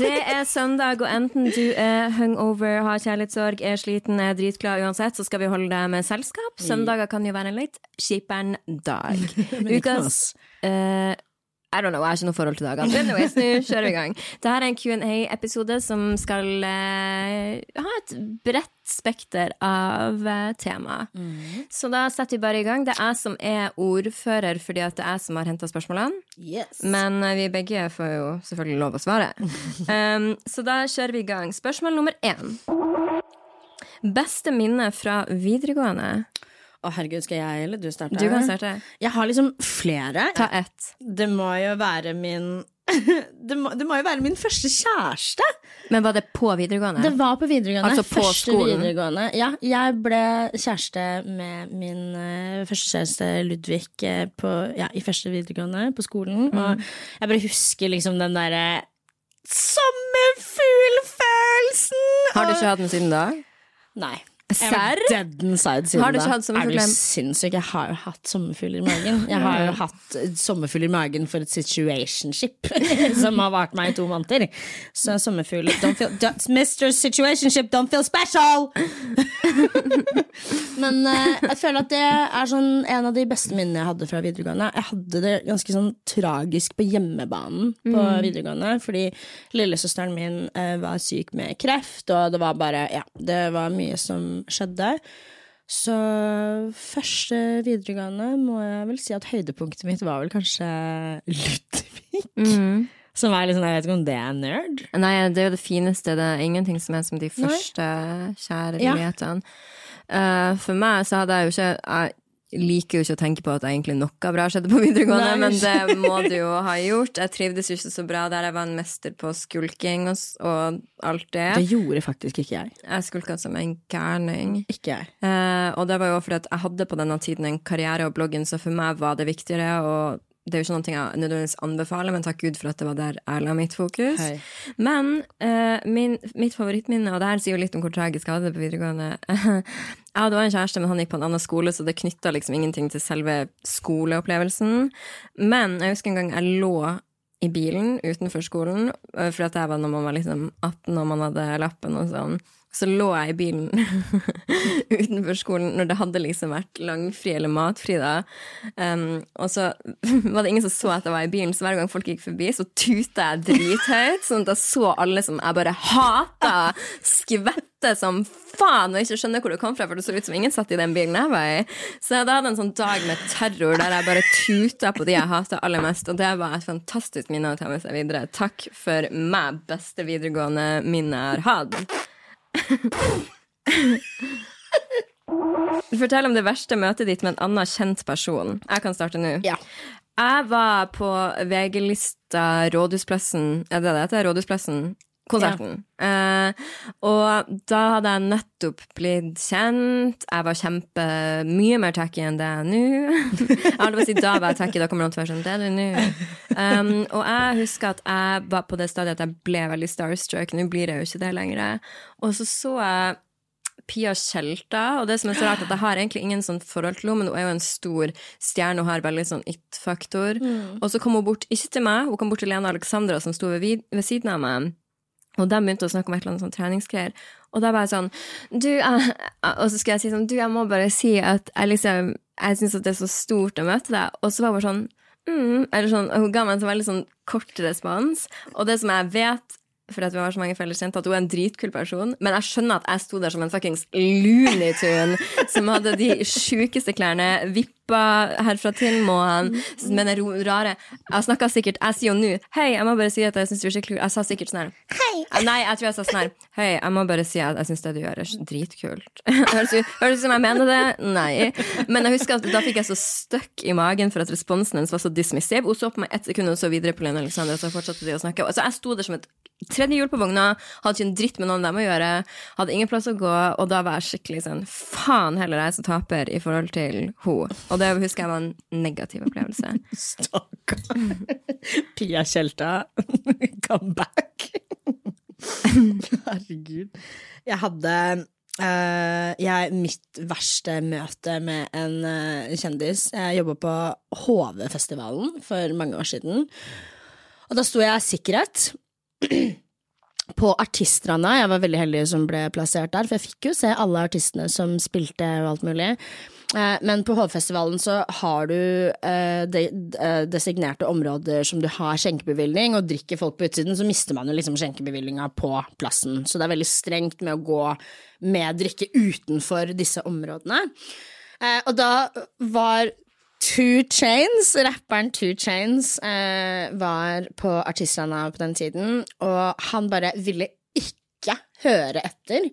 Det er søndag, og enten du er hungover, har kjærlighetssorg, er sliten, er dritglad uansett, så skal vi holde deg med selskap. Søndager kan jo være en litt kjiperen dag. Ukas eh, I don't know, jeg har ikke noe forhold til dagene. Anyways, nå kjører vi i gang. Dette er en Q&A-episode som skal uh, ha et bredt spekter av eh, tema. Så da setter vi bare i gang. Det er jeg som er ordfører, fordi at det er jeg som har henta spørsmålene. Yes. Men uh, vi begge får jo selvfølgelig lov å svare. Um, så da kjører vi i gang. Spørsmål nummer én. Beste minne fra videregående? Å, herregud, skal jeg eller du starte? Du kan starte. Jeg har liksom flere. Ta ett. Det må jo være min det må, det må jo være min første kjæreste. Men var det på videregående? Det var på videregående. Altså på første skolen? Videregående. Ja, jeg ble kjæreste med min uh, første kjæreste Ludvig uh, på, ja, i første videregående på skolen. Mm. Og jeg bare husker liksom den derre sommerfuglfølelsen! Har du ikke hatt den siden da? Nei. Serr? Har du ikke hatt sommerfugl? Er du sinnssyk? Jeg har jo hatt sommerfugl i magen. Jeg har jo hatt sommerfugler sommerfugl i magen for et situationship som har vart meg i to måneder. Så sommerfugl Mr. Situationship, don't feel special! Men uh, jeg føler at det er sånn en av de beste minnene jeg hadde fra videregående. Jeg hadde det ganske sånn tragisk på hjemmebanen på videregående, fordi lillesøsteren min uh, var syk med kreft, og det var bare Ja, det var mye som skjedde. Så første videregående må jeg vel si at høydepunktet mitt var vel kanskje Ludvig. Som er litt sånn, jeg vet ikke om det er nerd. Nei, det er jo det fineste. Det er ingenting som er som de første Ja. kjærlighetene. Eh, for meg så hadde jeg jo ikke Jeg liker jo ikke å tenke på at egentlig noe bra skjedde på videregående, Nei. men det må du jo ha gjort. Jeg trivdes jo ikke så bra der. Jeg var en mester på skulking og, og alt det. Det gjorde faktisk ikke jeg. Jeg skulka som en gærning. Ikke jeg. Eh, og det var jo fordi at jeg hadde på denne tiden en karriere og bloggen, så for meg var det viktigere. Og det er jo ikke noe jeg nødvendigvis anbefaler, men takk Gud for at det var der jeg la mitt fokus. Hei. Men uh, min, mitt favorittminne, og det her sier jo litt om hvor tragisk jeg hadde det på videregående Jeg hadde også en kjæreste, men han gikk på en annen skole, så det knytta liksom ingenting til selve skoleopplevelsen. Men jeg husker en gang jeg lå i bilen utenfor skolen, for fordi at det var når man var liksom 18 og man hadde lappen og sånn. Så lå jeg i bilen utenfor skolen når det hadde liksom vært langfri eller matfri, da. Um, og så var det ingen som så at jeg var i bilen, så hver gang folk gikk forbi, så tuta jeg drithøyt, sånn at jeg så alle som jeg bare hata, skvette som faen, og ikke skjønner hvor det kom fra, for det så ut som ingen satt i den bilen jeg var i. Så jeg hadde en sånn dag med terror der jeg bare tuta på de jeg hata aller mest, og det var et fantastisk minne å ta med seg videre. Takk for meg, beste videregående minne jeg har hatt. Fortell om det verste møtet ditt med en annen kjent person. Jeg kan starte nå. Ja. Jeg var på VG-lista Rådhusplassen Er det det heter? Rådhusplassen? Konserten. Eh, og da hadde jeg nettopp blitt kjent. Jeg var kjempe mye mer tacky enn det jeg er nå. jeg hadde bare si da var jeg tacky, da kommer noen til å være sånn Det er du nå. Um, og jeg husker at jeg var på det stadiet at jeg ble veldig starstruck. Nå blir jeg jo ikke det lenger. Og så så jeg Pia Tjelta, og det som er så rart at jeg har egentlig ingen sånn forhold til henne, men hun er jo en stor stjerne og har veldig sånn it-faktor. Og så kom hun bort, ikke til meg, hun kom bort til Lena Alexandra som sto ved, ved siden av meg. Og de begynte å snakke om et eller annet sånn treningsgreier. Og da var jeg sånn du, jeg, Og så skulle jeg si sånn Du, jeg må bare si at jeg liksom Jeg syns at det er så stort å møte deg. Og så var hun bare sånn mm, Eller sånn Hun ga meg en så veldig sånn kort respons. Og det som jeg vet for at vi har så mange felles kjente, at hun er en dritkul person. Men jeg skjønner at jeg sto der som en fuckings looneytune som hadde de sjukeste klærne, vippa herfra til månen, med den rare Jeg snakka sikkert Jeg sier jo nå Hei, jeg må bare si at jeg syns du er skikkelig kul. Jeg sa sikkert sånn her Hei. Nei, jeg tror jeg sa sånn her Hei, jeg må bare si at jeg syns det du gjør, er dritkult. Høres ut høres ut som jeg mener det? Nei. Men jeg husker at da fikk jeg så støkk i magen for at responsen hennes var så dismissiv. Hun så på meg ett sekund og så videre på Lene Alexandra, og så fortsatte de å snakke. Så jeg sto der som et tredje hjul på vogna, hadde ikke en dritt med noen av dem å gjøre, hadde ingen plass å gå, og da var jeg skikkelig sånn faen heller jeg som taper i forhold til henne. Og det husker jeg var en negativ opplevelse. Stakkar. Pia Tjelta, come back. Herregud. Jeg hadde Uh, jeg, mitt verste møte med en uh, kjendis Jeg jobba på HV-festivalen for mange år siden. Og da sto jeg sikkerhet på Artiststranda. Jeg var veldig heldig som ble plassert der, for jeg fikk jo se alle artistene som spilte og alt mulig. Eh, Men på HV-festivalen så har du eh, de, eh, designerte områder som du har skjenkebevilgning, og drikker folk på utsiden, så mister man jo liksom skjenkebevilgninga på plassen. Så det er veldig strengt med å gå med drikke utenfor disse områdene. Og da var Two Chains, rapperen Two Chains, var på Artiststranda på den tiden, og han bare ville ikke høre etter.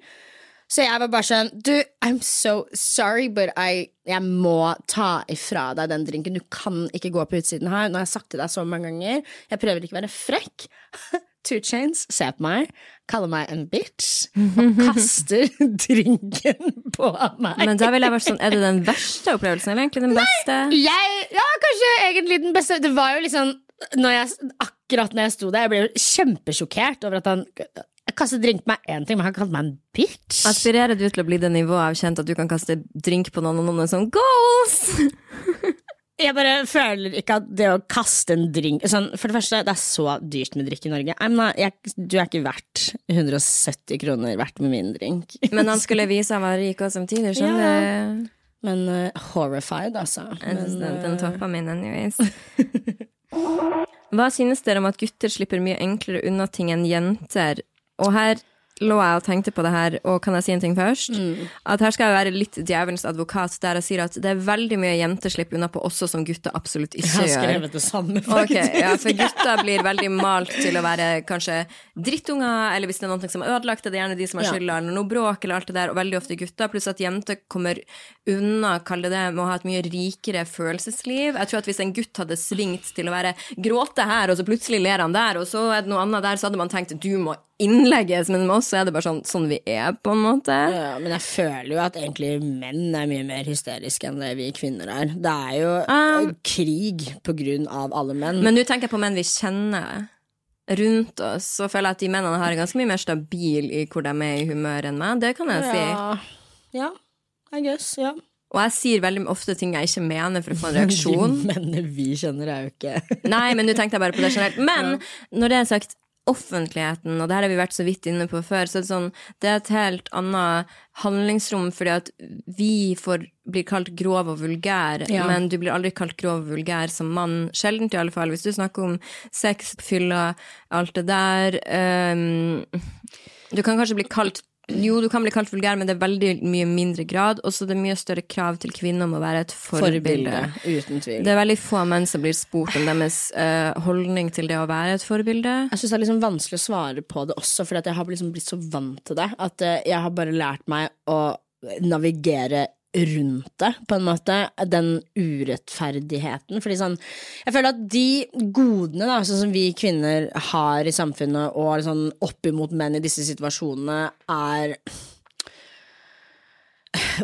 Så jeg var bare sånn Du, I'm so sorry, but I, jeg må ta ifra deg den drinken. Du kan ikke gå på utsiden her. Nå har jeg sagt til deg så mange ganger. Jeg prøver ikke å være frekk. Two Chains ser på meg, kaller meg en bitch og kaster drinken på meg. Men da ville jeg vært sånn, er det den verste opplevelsen, eller egentlig den beste? Nei, Jeg, ja, kanskje egentlig den beste Det var jo liksom når jeg, Akkurat når jeg sto der, jeg ble jo kjempesjokkert over at han kastet drink på meg én ting, men han kalte meg en bitch. Aspirerer du til å bli det nivået av kjent at du kan kaste drink på noen, og noen sånn goals? Jeg bare føler ikke at det å kaste en drink sånn, For det første, det er så dyrt med drikk i Norge. Not, jeg, du er ikke verdt 170 kroner verdt med min drink. Men han skulle vise han var rik også samtidig, skjønner du? Men uh, horrified, altså. Jeg Men, den, den uh, toppa min anyways. Hva synes dere om at gutter slipper mye enklere unna ting enn jenter? Og her lå jeg og tenkte på det her, og kan jeg si en ting først? At her skal jeg være litt djevelens advokat, der jeg sier at det er veldig mye jenter slipper unna på også som gutter absolutt ikke gjør. jeg har skrevet det samme, faktisk. faktisk. ja, for gutter blir veldig malt til å være kanskje drittunger, eller hvis det er noe som er ødelagt, det er gjerne de som har skylda, eller noe bråk, eller alt det der, og veldig ofte gutter. Pluss at jenter kommer unna, kall det det, med å ha et mye rikere følelsesliv. Jeg tror at hvis en gutt hadde svingt til å være gråte her, og så plutselig ler han der, og så er det noe annet der, så hadde man tenkt du må innlegges, men med oss er det bare sånn, sånn vi er, på en måte. Ja, men jeg føler jo at egentlig menn er mye mer hysteriske enn det vi kvinner er. Det er jo Um, krig på grunn av alle menn. Men nå tenker jeg på menn vi kjenner rundt oss, så føler jeg at de mennene har ganske mye mer stabil i hvor de er i humør enn meg. Det kan jeg si. ja. ja, I guess, ja. Og jeg sier veldig ofte ting jeg ikke mener for å få en reaksjon. De mennene vi kjenner er jo ikke Nei, men nå tenkte jeg bare på det generelt. Men når det er sagt, offentligheten, og det her har vi vært så vidt inne på før, så er det sånn, det er et helt annet handlingsrom, fordi at vi får, blir kalt grov og vulgær, Ja. men du blir aldri kalt grov og vulgær som mann. Sjeldent i alle fall. Hvis du snakker om sex, fylla, alt det der um, Du kan kanskje bli kalt jo, du kan bli kalt vulgær, men det er veldig mye mindre grad. Og så er det mye større krav til kvinner om å være et forbilde. forbilde. Det er veldig få menn som blir spurt om deres uh, holdning til det å være et forbilde. Jeg syns det er liksom vanskelig å svare på det også, for jeg har liksom blitt så vant til det. At uh, jeg har bare lært meg å navigere rundt det, på en måte. Den urettferdigheten. Fordi sånn Jeg føler at de godene da, sånn som vi kvinner har i samfunnet, og sånn oppimot menn i disse situasjonene, er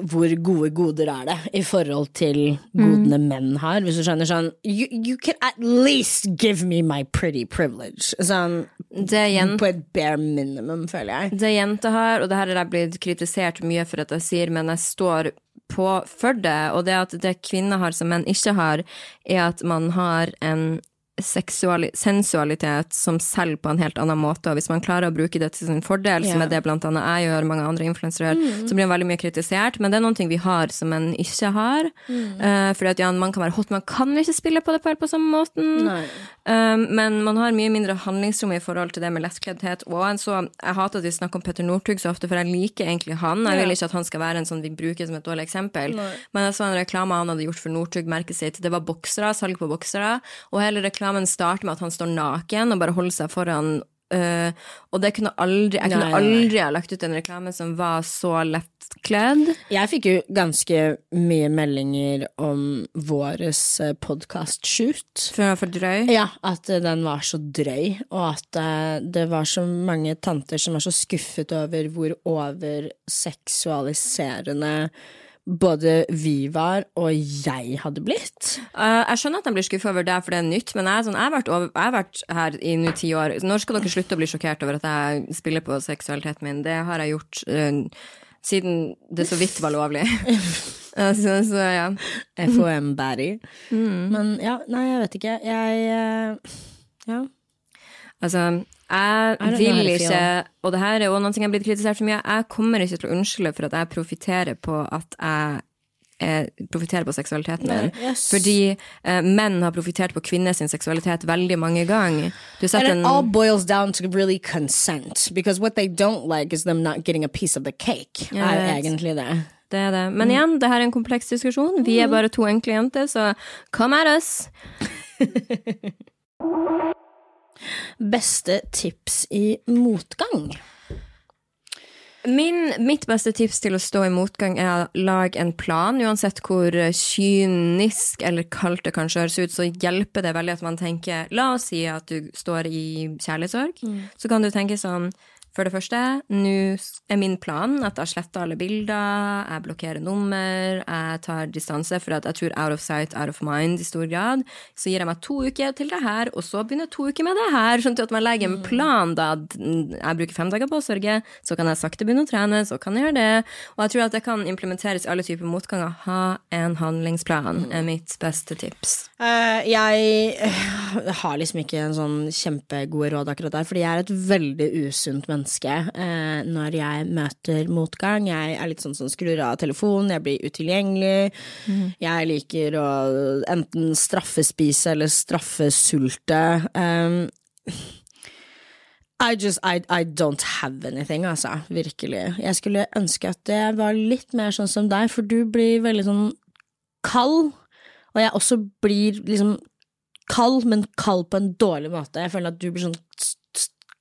hvor gode goder er det i forhold til godene menn har, hvis du skjønner sånn you, you can at least give me my pretty privilege. Sånn på et bare minimum, føler jeg. det jente har, og det her har jeg blitt kritisert mye for at jeg sier, men jeg står på for og det at det kvinner har som menn ikke har, er at man har en sensualitet som selger på en helt annen måte, og hvis man klarer å bruke det til sin fordel, som Ja. er det blant annet jeg gjør, mange andre influensere gjør, så blir man veldig mye kritisert, men det er noen ting vi har som en ikke har. Eh, fordi at ja, man kan være hot, man kan ikke spille på det på på samme måten. Nei. Um, men man har mye mindre handlingsrom i forhold til det med lettkleddhet. Og en så, jeg hater at vi snakker om Petter Northug så ofte, for jeg liker egentlig han. Jeg vil ikke at han skal være en sånn vi bruker som et dårlig eksempel. Men jeg så en reklame han hadde gjort for Northug, merket sitt. Det var boksere, salg på boksere. Og hele reklamen starter med at han står naken og bare holder seg foran Uh, og det kunne aldri, jeg kunne Nei, nei, nei. aldri ha lagt ut en reklame som var så lettkledd. Jeg fikk jo ganske mye meldinger om våres podkast-shoot. For den var for drøy. Ja, at eh, den var så drøy, og at det var så mange tanter som var så skuffet over hvor overseksualiserende både vi var og jeg hadde blitt. Uh, jeg skjønner at de blir skuffa over det, for det er nytt, men jeg, sånn, jeg, har vært over, jeg har vært her i nå ti år. Når skal dere slutte å bli sjokkert over at jeg spiller på seksualiteten min? Det har jeg gjort uh, Siden det så vidt var lovlig. så, så ja. FOM Batty. Mm. Men ja, nei, jeg vet ikke. Jeg uh, Ja. Altså, jeg vil ikke. Og det her er jo noe jeg har blitt kritisert for mye. Jeg kommer ikke til å unnskylde for at jeg profitterer på at jeg eh, profitterer på seksualiteten min. yes. Fordi eh, menn har profitert på kvinners seksualitet veldig mange ganger. Du And it all boils down to really consent. Because what they don't like is them not getting a piece of the cake. Er egentlig det. Det er det. Men igjen, det her er en kompleks diskusjon. Vi er bare to enkle jenter, så come at us. Beste tips i motgang? Min, mitt beste tips til å stå i motgang er å lage en plan. Uansett hvor kynisk eller kaldt det kanskje høres ut, så hjelper det veldig at man tenker La oss si at du står i kjærlighetssorg. Så kan du tenke sånn For det første, nå er min plan at jeg sletter alle bilder, jeg blokkerer nummer, jeg tar distanse, for at jeg tror out of sight, out of mind i stor grad. Så gir jeg meg to uker til det her, og så begynner jeg to uker med det her. Sånn at man legger en plan, da. Jeg bruker fem dager på å sørge, så kan jeg sakte begynne å trene, så kan jeg gjøre det. Og jeg tror at det kan implementeres i alle typer motganger. Ha en handlingsplan er mitt beste tips. Uh, jeg eh, har liksom ikke en sånn kjempegode råd akkurat der, fordi jeg er et veldig usunt menneske eh, når jeg møter motgang. Jeg er litt sånn som skrur av telefonen, jeg blir utilgjengelig. Jeg liker å enten straffespise eller straffesulte. Um, I just, I, I don't have anything, altså. Virkelig. Jeg skulle ønske at det var litt mer sånn som deg, for du blir veldig sånn kald. Og jeg også blir liksom kald, men kald på en dårlig måte. Jeg føler at du blir sånn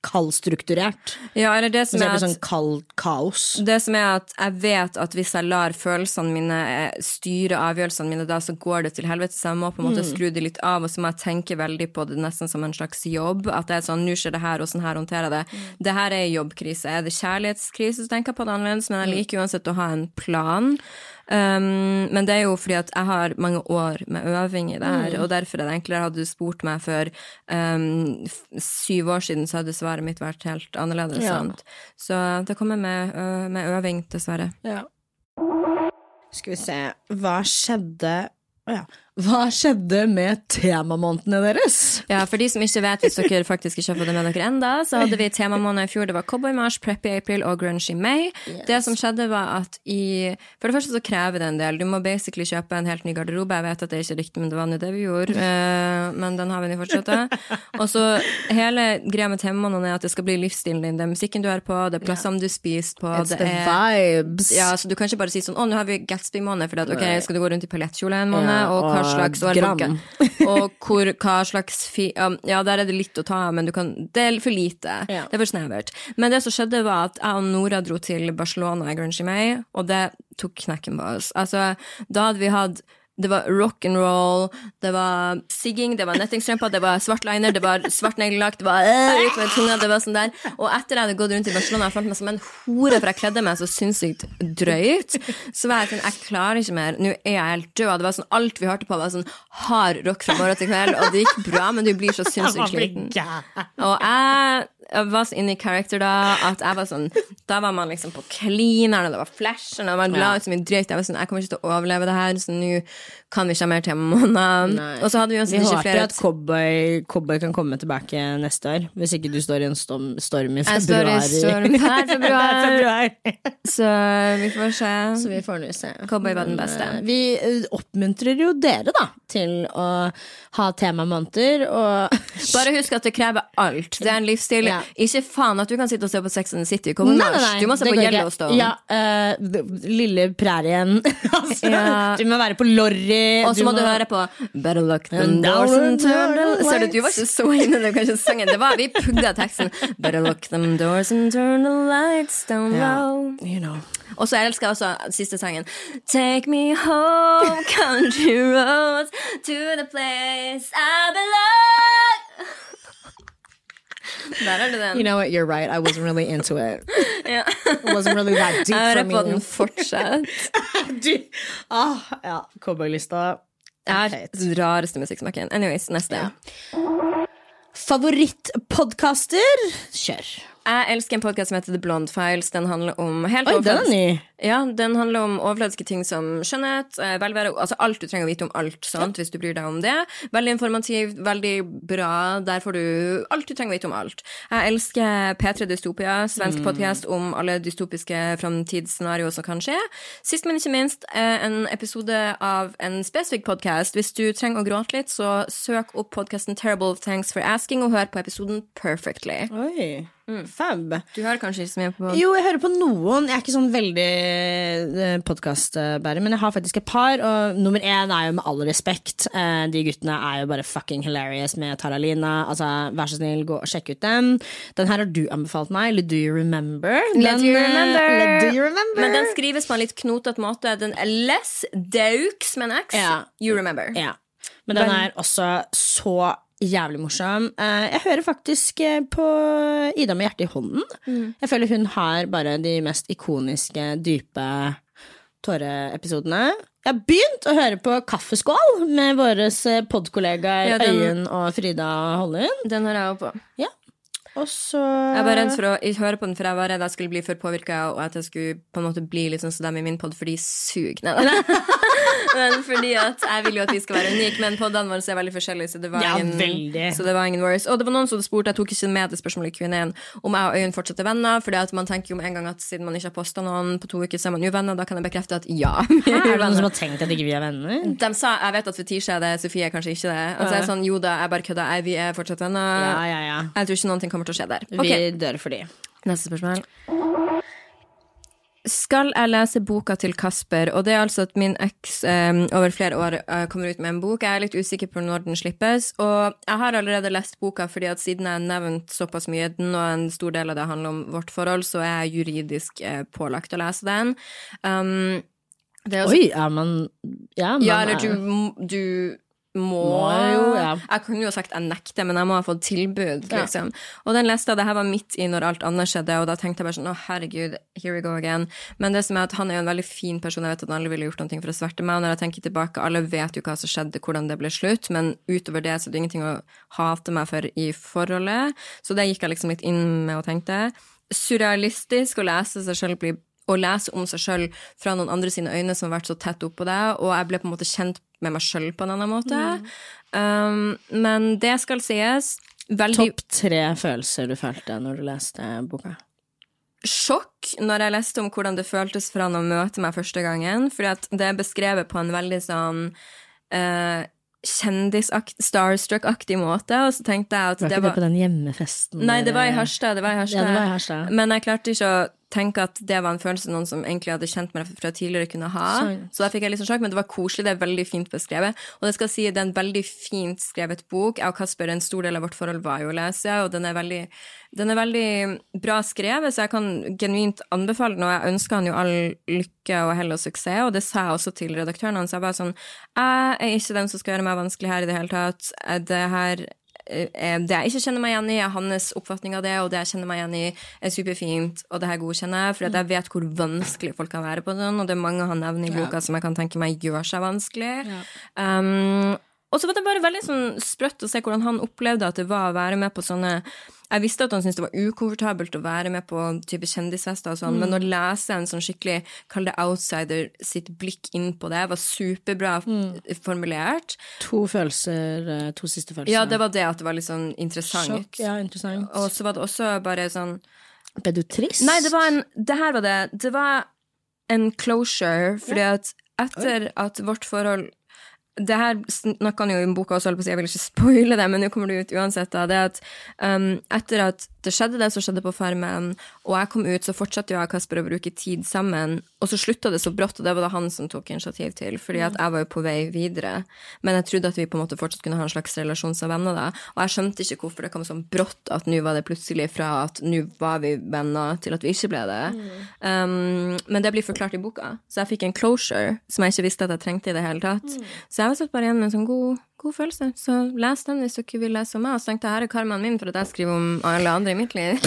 kaldstrukturert. Ja, eller det som er at sånn kald kaos. Det som er at jeg vet at hvis jeg lar følelsene mine eh, styre avgjørelsene mine, da så går det til helvete. Så jeg må på en måte skru det litt av, og så må jeg tenke veldig på det nesten som en slags jobb. At det er sånn, nå skjer det her, og sånn her håndterer jeg det. Det her er jobbkrise. Er det kjærlighetskrise, så tenker jeg på det annerledes, men jeg liker uansett å ha en plan. Um, men det er jo fordi at jeg har mange år med øving i det her, og derfor er det enklere. Hadde du spurt meg for um, syv år siden, så hadde svaret mitt vært helt annerledes. Ja. Sant? Så det kommer med, med øving, dessverre. Ja. Skal vi se Hva skjedde Å ja. Hva skjedde med temamånedene deres? Ja, For de som ikke vet, hvis dere faktisk ikke har fått det med dere enda, så hadde vi temamåned i fjor. Det var Cowboy Mars, Preppy April og Grunge i May. Det som skjedde, var at i For det første så krever det en del. Du må basically kjøpe en helt ny garderobe. Jeg vet at det er ikke riktig, men det var nå det vi gjorde. Eh, men den har vi nå fortsatt. Og så hele greia med temamånedene er at det skal bli livsstilen din. Det er musikken du er på, det er plassene du spiser på. It's det the er vibes. Ja, så du kan ikke bare si sånn Å, nå har vi Gatsby-måned, for at, ok, skal du gå rundt i paljettkjole en måned, Yeah, og slags og, gram. og hvor, hva slags fi, um, Ja, der er det litt å ta av, men du kan Det er for lite. Ja. Det er for snevert. Men det som skjedde, var at jeg og Nora dro til Barcelona i Grunge May, og det tok knekken på oss. Altså, da hadde vi hatt det var rock and roll, det var sigging, det var nettingstrømper, det var svart liner, det var svart neglelakk, det var øh, ut med tunga, det var sånn der. Og etter jeg hadde gått rundt i Barcelona og følt meg som en hore, for jeg kledde meg så sinnssykt drøyt, så var jeg sånn, jeg klarer ikke mer, nå er jeg helt død. Det var sånn, alt vi hørte på var sånn hard rock fra morgen til kveld, og det gikk bra, men du blir så sinnssykt sliten. Og jeg, var så inne i character da at jeg var sånn Da var man liksom på cleaneren, og det var flash og man la ut som mye drøyt. Jeg var sånn, jeg kommer ikke til å overleve det her, så nå kan vi ikke ha mer temamåneder. Nei. Og så hadde vi Vi uansett ikke håper flere at cowboy, cowboy kan komme tilbake neste år. Hvis ikke du står i en storm, storm i Jeg står i februar. storm her februar, februar. så vi får se. Så vi får nå se. Cowboy var den beste. eh, Vi eh, oppmuntrer jo dere, da, til å ha temamåneder og Bare husk at det krever alt. Det er en livsstil. Ja. Ikke faen at du kan sitte og se på Sex and the City. Kom Nei, nei, nei, Du må se det på. Yellowstone. Ja, uh, lille prærien. altså, Ja. Du må være på Lorry. Og så må du høre på Better lock them doors and turn the Ser du, du var ikke så inne i den sangen. Det var, vi pugga teksten. Better lock them doors and turn the lights down low. You know. Og så elsker jeg også siste sangen. Take me home, country roads, to the place I belong. Der er det den. You know what, you're right. I wasn't really into it. Ja. It wasn't really that deep Jeg for hører på den fortsatt. Du, ah, ja, cowboylista. er har den rareste musikksmaken. Anyways, neste. Ja. Favorittpodkaster? Kjør. Jeg elsker en podkast som heter The Blonde Files. Den handler om helt Oi, den er ny. Ja, den handler om overfladiske ting som skjønnhet, eh, velvære, altså alt du trenger å vite om alt, sant, hvis du bryr deg om det. Veldig informativt, veldig bra. Der får du alt du trenger å vite om alt. Jeg elsker P3 Dystopia, svensk Mm. podcast om alle dystopiske framtidsscenarioer som kan skje. Sist, men ikke minst, eh, en episode av en spesifikk podkast. Hvis du trenger å gråte litt, så søk opp podkasten Terrible Thanks for Asking, og hør på episoden Perfectly. Oi. Fab. Du hører kanskje ikke så mye på Jo, jeg hører på noen. Jeg er ikke sånn veldig podkastbærer, men jeg har faktisk et par. Og nummer én er jo med all respekt. eh, De guttene er jo bare fucking hilarious med Taralina. Altså, Vær så snill, gå og sjekk ut dem. Den her har du anbefalt meg. Let Do You Remember? Let Den, you eh, remember. Let do you remember. Men den skrives på en litt knotete måte. Den er less deux med en X. Ja. You remember. Ja. Men den er også så jævlig morsom. Eh, Jeg hører faktisk eh, på Ida med hjertet i hånden. Jeg føler hun har bare de mest ikoniske, dype tåreepisodene. Jeg har begynt å høre på Kaffeskål med våre podkollegaer Ja, Øyunn og Frida Hollund. Den har jeg òg på. Ja. Og så Jeg var redd for å høre på den, for jeg var redd jeg skulle bli for påvirka, og at jeg skulle på en måte bli litt sånn som dem i min pod, for de suger. Nei. Men fordi at jeg vil jo at vi skal være unike, men podene våre er veldig forskjellige, så det var Ja, ingen, veldig. så det var ingen worries. Og det var noen som spurte, jeg tok ikke med det spørsmålet i Q&A-en, om jeg og Øyunn fortsatt er venner, fordi at man tenker jo med en gang at siden man ikke har posta noen på to uker, så er man jo venner, da kan jeg bekrefte at ja. vi Er det noen som har tenkt at ikke vi er venner? De sa, jeg vet at Fetisha er det, Sofie er kanskje ikke det. Altså, jeg er sånn, jo da, jeg bare kødda, vi er fortsatt venner. Ja, ja, ja. Jeg tror ikke noen ting kommer til å skje der. Okay. Vi dør for de. Neste spørsmål. Skal jeg lese boka til Kasper? Og det er altså at min eks um, over flere år uh, kommer ut med en bok. Jeg er litt usikker på når den slippes. Og jeg har allerede lest boka, fordi at siden jeg har nevnt såpass mye den, og en stor del av det handler om vårt forhold, så er jeg juridisk uh, pålagt å lese den. Um, det er også, Oi, er man Ja, man ja, eller er- du, du må, Må jo, ja. Jeg kunne jo sagt jeg nekter, men jeg må ha fått tilbud, Ja. liksom. Og den leste jeg, det her var midt i når alt annet skjedde, og da tenkte jeg bare sånn å herregud, here we go again. Men det som er at han er jo en veldig fin person, jeg vet at han aldri ville gjort noe for å sverte meg, og når jeg tenker tilbake, alle vet jo hva som skjedde, hvordan det ble slutt, men utover det så er det ingenting å hate meg for i forholdet. Så det gikk jeg liksom litt inn med og tenkte. Surrealistisk å lese seg sjøl bli å lese om seg sjøl fra noen andre sine øyne som har vært så tett oppå deg, og jeg ble på en måte kjent med meg sjøl på en annen måte. Um, men det skal sies. Veldig Topp tre følelser du følte når du leste boka? sjokk når jeg leste om hvordan det føltes for han å møte meg første gangen, For det er beskrevet på en veldig sånn uh, kjendis-starstruck-aktig måte, og så tenkte jeg at det Var det ikke det var på den hjemmefesten? Nei, det var i Harstad. Det var i Harstad. Ja, det. Men jeg klarte ikke å tenke at det var en følelse noen som egentlig hadde kjent meg fra tidligere, kunne ha. Sånn. Så da fikk jeg litt sånn sjokk, men det var koselig. Det er veldig fint beskrevet. Og det skal si, det er en veldig fint skrevet bok. Jeg og Kasper, en stor del av vårt forhold var jo å lese, og den er veldig, den er veldig bra skrevet, så jeg kan genuint anbefale den, og jeg ønsker han jo all lykke og hell og suksess, og det sa jeg også til redaktøren hans. Jeg bare sånn, jeg er ikke den som skal gjøre meg vanskelig her i det hele tatt. Det her det jeg ikke kjenner meg igjen i, er hans oppfatning av det, og det jeg kjenner meg igjen i, er superfint, og det her godkjenner jeg, for jeg vet hvor vanskelig folk kan være på sånn, og det er mange han nevner i boka som jeg kan tenke meg gjør seg vanskelig. Um, og så var det bare veldig sånn sprøtt å se hvordan han opplevde at det var å være med på sånne Jeg visste at han syntes det var ukomfortabelt å være med på type kjendisfester og sånn, men å lese en sånn skikkelig, kall det outsider, sitt blikk inn på det, var superbra formulert. To følelser, eh, to siste følelser. Ja, det var det at det var litt sånn interessant. Sjokk, ja, interessant. Og så var det også bare sånn Ble du trist? Nei, det var en Det her var det. Det var en closure, fordi at etter at vårt forhold det her snakka han jo i boka også, jeg vil ikke spoile det, men nå kommer det ut uansett. Det at um, Etter at det skjedde det som skjedde på Farmen, og jeg kom ut, så fortsatte jeg og Kasper å bruke tid sammen. Og så slutta det så brått, og det var det han som tok initiativ til, fordi at jeg var jo på vei videre. Men jeg trodde at vi på en måte fortsatt kunne ha en slags relasjon som venner, da. Og jeg skjønte ikke hvorfor det kom sånn brått at nå var det plutselig fra at nå var vi venner, til at vi ikke ble det. Um, men det blir forklart i boka, så jeg fikk en closure som jeg ikke visste at jeg trengte i det hele tatt. Så jeg var satt bare igjen med en sånn god, god følelse. Så les den hvis dere vil lese om meg. Og så tenkte jeg her er karmaen min for at jeg skriver om alle andre i mitt liv.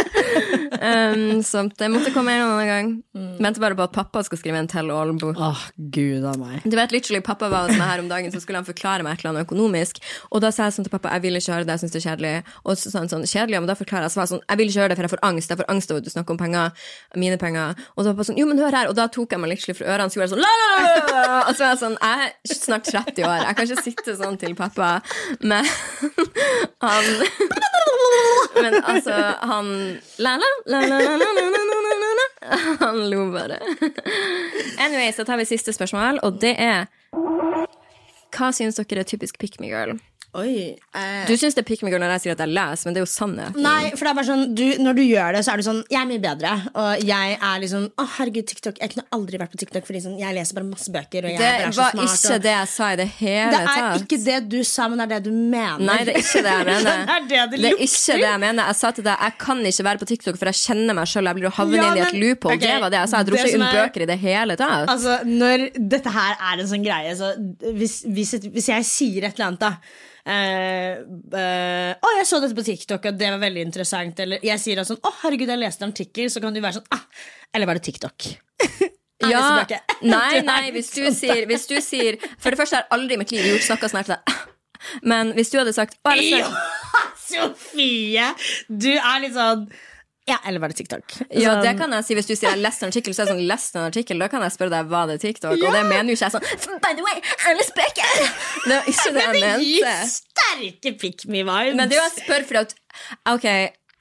um, så det måtte komme en annen gang. Mm. Venter bare på at pappa skal skrive en tell all-bok. Åh, gud av meg. Du vet, literally, Pappa var hos meg her om dagen, så skulle han forklare meg et eller annet økonomisk. Og da sa jeg sånn til pappa jeg vil ikke høre det, jeg syns det er kjedelig. Og så sa han sånn, kjedelig, men da forklarer jeg. Så sånn, jeg vil ikke høre det, for jeg får angst. Jeg får angst av at du snakker om penger, mine penger. Og så var pappa sånn, jo, men hør her. Og da tok jeg meg literally fra ørene, så gjorde jeg sånn, la, la, la, la. Og så var jeg sånn, jeg er snart 30 år, jeg kan ikke sitte sånn til pappa, men han Men altså, han Han lo bare. Anyway, så tar vi siste spørsmål, og det er Hva syns dere er typisk pick me girl? Oi. Eh, Du syns det er pick me girl når jeg sier at jeg leser, men det er jo sannhet. Nei, for det er bare sånn du, Når du gjør det, så er du sånn Jeg er mye bedre. Og jeg er liksom Å, herregud, TikTok. Jeg kunne aldri vært på TikTok fordi sånn, jeg leser bare masse bøker. Og jeg Det er så var smart, ikke og... det jeg sa i det hele tatt. Det er tatt. ikke det du sa, men det er det du mener. Nei, det er ikke det jeg mener. det er det det Det er ikke det jeg mener. Jeg sa til deg jeg kan ikke være på TikTok, for jeg kjenner meg sjøl. Jeg blir å havne Ja, inn i et loophole. Okay. Det var det jeg sa. Jeg dro ikke inn er- bøker i det hele tatt. Altså, når dette her er en sånn greie, så hvis, hvis, hvis jeg sier et eller annet, da eh, eh, 'Å, jeg så dette på TikTok, og det var veldig interessant.' Eller jeg sier da sånn 'Å, herregud, jeg leste en artikkel', så kan du være sånn ah, Eller var det TikTok? Ja, nei, nei, hvis du, sånn sier, hvis du sier For det første har jeg aldri i mitt liv gjort snakka sånn her til deg. Men hvis du hadde sagt å, jeg Sofie! Du er litt sånn Ja, eller var det TikTok? Ja, Sånn- det kan jeg si Hvis du sier jeg leste en artikkel, så er det sånn, leste en artikkel Da kan jeg spørre deg, var det TikTok? Og det mener jo ikke jeg sånn By the way, alle spøker! Det var ikke det jeg Men det gir sterke pick me-vibes. Men det er jo jeg spør fordi at Ok,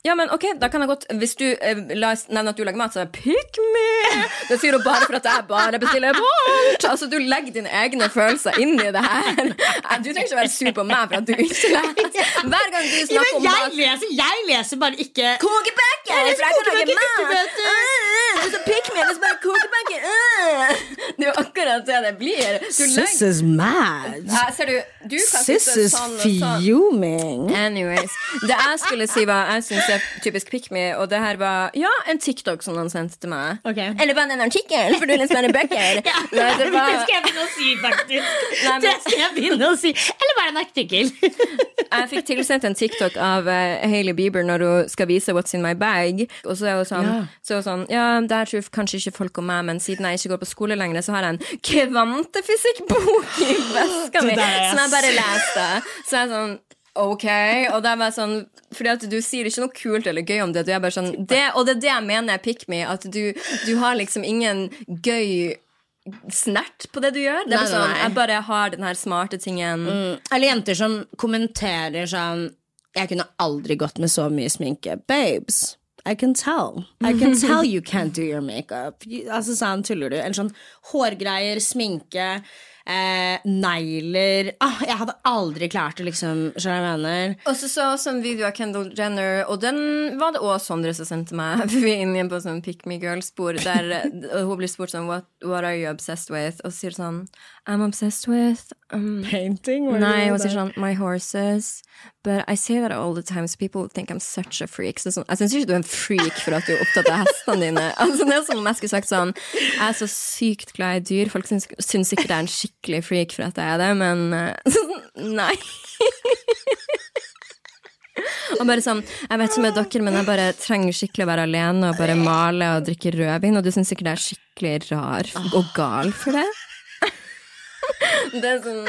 ja, men ok, da kan jeg godt Hvis du eh, nevner at du lager mat, så er det pick me! Det sier du bare for at jeg bare bestiller bort. Altså, du legger dine egne følelser inn i det her. Du trenger ikke være sur på meg for at du ikke leser. Hver gang du snakker om jeg mat leser, jeg leser bare ikke Kokebøker! Jeg For jeg kan lage mat! Uh, Du så pick me, jeg leser bare kokebøker! Uh. Det er jo akkurat det det blir. Legger is mad. Ja, Ser du, du Sis is sånn sånn. fuming. Anyways. Det jeg skulle si, var jeg syns det er typisk pick me, og det her var ja, en TikTok som han sendte til meg. Okay. Eller var det en artikkel, for du leser bare bøker? Nei, det var, skal jeg begynne å si, faktisk. Nei, men- Det skal jeg begynne å si. Eller bare en artikkel. jeg fikk tilsendt en TikTok av uh, Hailey Bieber når hun skal vise What's in my bag. Og så er hun sånn, Ja. så sånn Ja, der tror kanskje ikke folk om meg, men siden jeg ikke går på skole lenger, så har jeg en kvantefysikkbok i veska mi Det som jeg bare leste. Så jeg er sånn Ok, og det er bare sånn Fordi at du sier ikke noe kult eller gøy om det. Du er bare sånn det, Og det er det jeg mener er pick me. At du, du har liksom ingen gøy snert på det du gjør. Det er bare sånn. Jeg bare har den her smarte tingen. Eller jenter som kommenterer sånn Jeg kunne aldri gått med så mye sminke. Babes. I can tell. I can tell you can't do your makeup. Altså sånn tuller du. Eller sånn hårgreier, sminke, eh, negler ah, Jeg hadde aldri klart det, liksom. Skjønner jeg mener? Og så så en video av Kendall Jenner, og den var det også Sondre som sendte meg. Vi er inne igjen på sånn pick me girl-spor, der hun blir spurt sånn what, what are you obsessed with? Og så sier sånn I'm obsessed with um, Painting? Nei, hun sier sånn My horses. But I say that all the time, so people think I'm such a freak. Så sånn, jeg syns ikke du er en freak for at du er opptatt av hestene dine. Altså, det er som om jeg skulle sagt sånn Jeg er så sykt glad i dyr. Folk syns, syns sikkert jeg er en skikkelig freak for at jeg er det, men eh, nei. Og bare sånn, Jeg vet ikke med dere, men jeg bare trenger skikkelig å være alene og bare male og drikke rødvin, og du syns sikkert jeg er skikkelig rar og gal for det. Det er sånn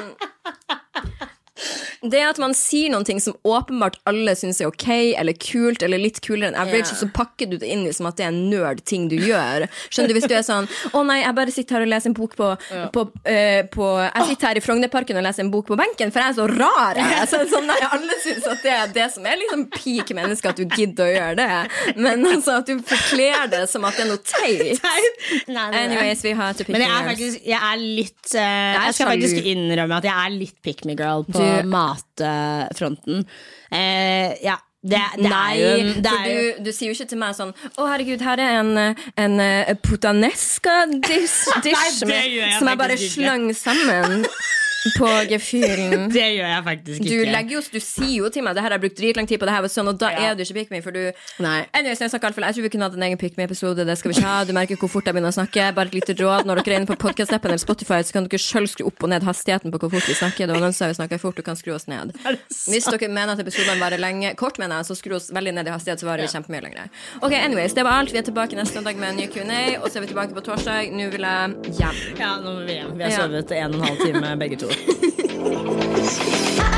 det at man sier noen ting som åpenbart alle syns er ok eller kult, eller litt kulere enn average, yeah. og så pakker du det inn som som at det er en nerd-ting du gjør. Skjønner du, Hvis du er sånn 'Å nei, jeg bare sitter her og leser en bok på, på, uh, på Jeg sitter her i Frognerparken og leser en bok på benken, for jeg er så rar. Jeg. Så, sånn, nei, alle syns at det er det som er liksom peak menneske, at du gidder å gjøre det. Men altså at du forkler det som at det er noe teit. Anyways, vi har to pick Men jeg er faktisk Jeg er litt uh, er Jeg skal sjalu. faktisk innrømme at jeg er litt pick me girl på Du- matfronten. Eh, ja. Det, det Nei, er jo for du, du sier jo ikke til meg sånn Å, herregud, her er en, eh, en uh, putanesca dish, dish Nei, med- som jeg bare slang sammen. på gefühlen. Det gjør jeg faktisk Du, ikke. legger jo, du sier jo til meg det her har jeg brukt dritlang tid på, det her var sånn, og da Ja. er du ikke pick me, for du Nei. Anyways, jeg, snakker jeg tror vi kunne hatt en egen pick me-episode. Det skal vi ikke ha. Du merker hvor fort jeg begynner å snakke. Bare et lite råd. Når dere er inne på podcast-appen eller Spotify, så kan dere sjøl skru opp og ned hastigheten på hvor fort vi snakker. Det var noen som snakker fort, du kan skru oss ned. Hvis dere mener at episodene varer lenge, kort mener jeg, så skru oss veldig ned i hastighet, så varer vi kjempemye lenger. Ok, anyways, det var alt. Vi er tilbake neste søndag med en ny Q&A, og så er vi tilbake på torsdag. Nå vil jeg hjem. Ja, nå vil vi hjem. Vi har Ja. en og en halv time begge to. よ。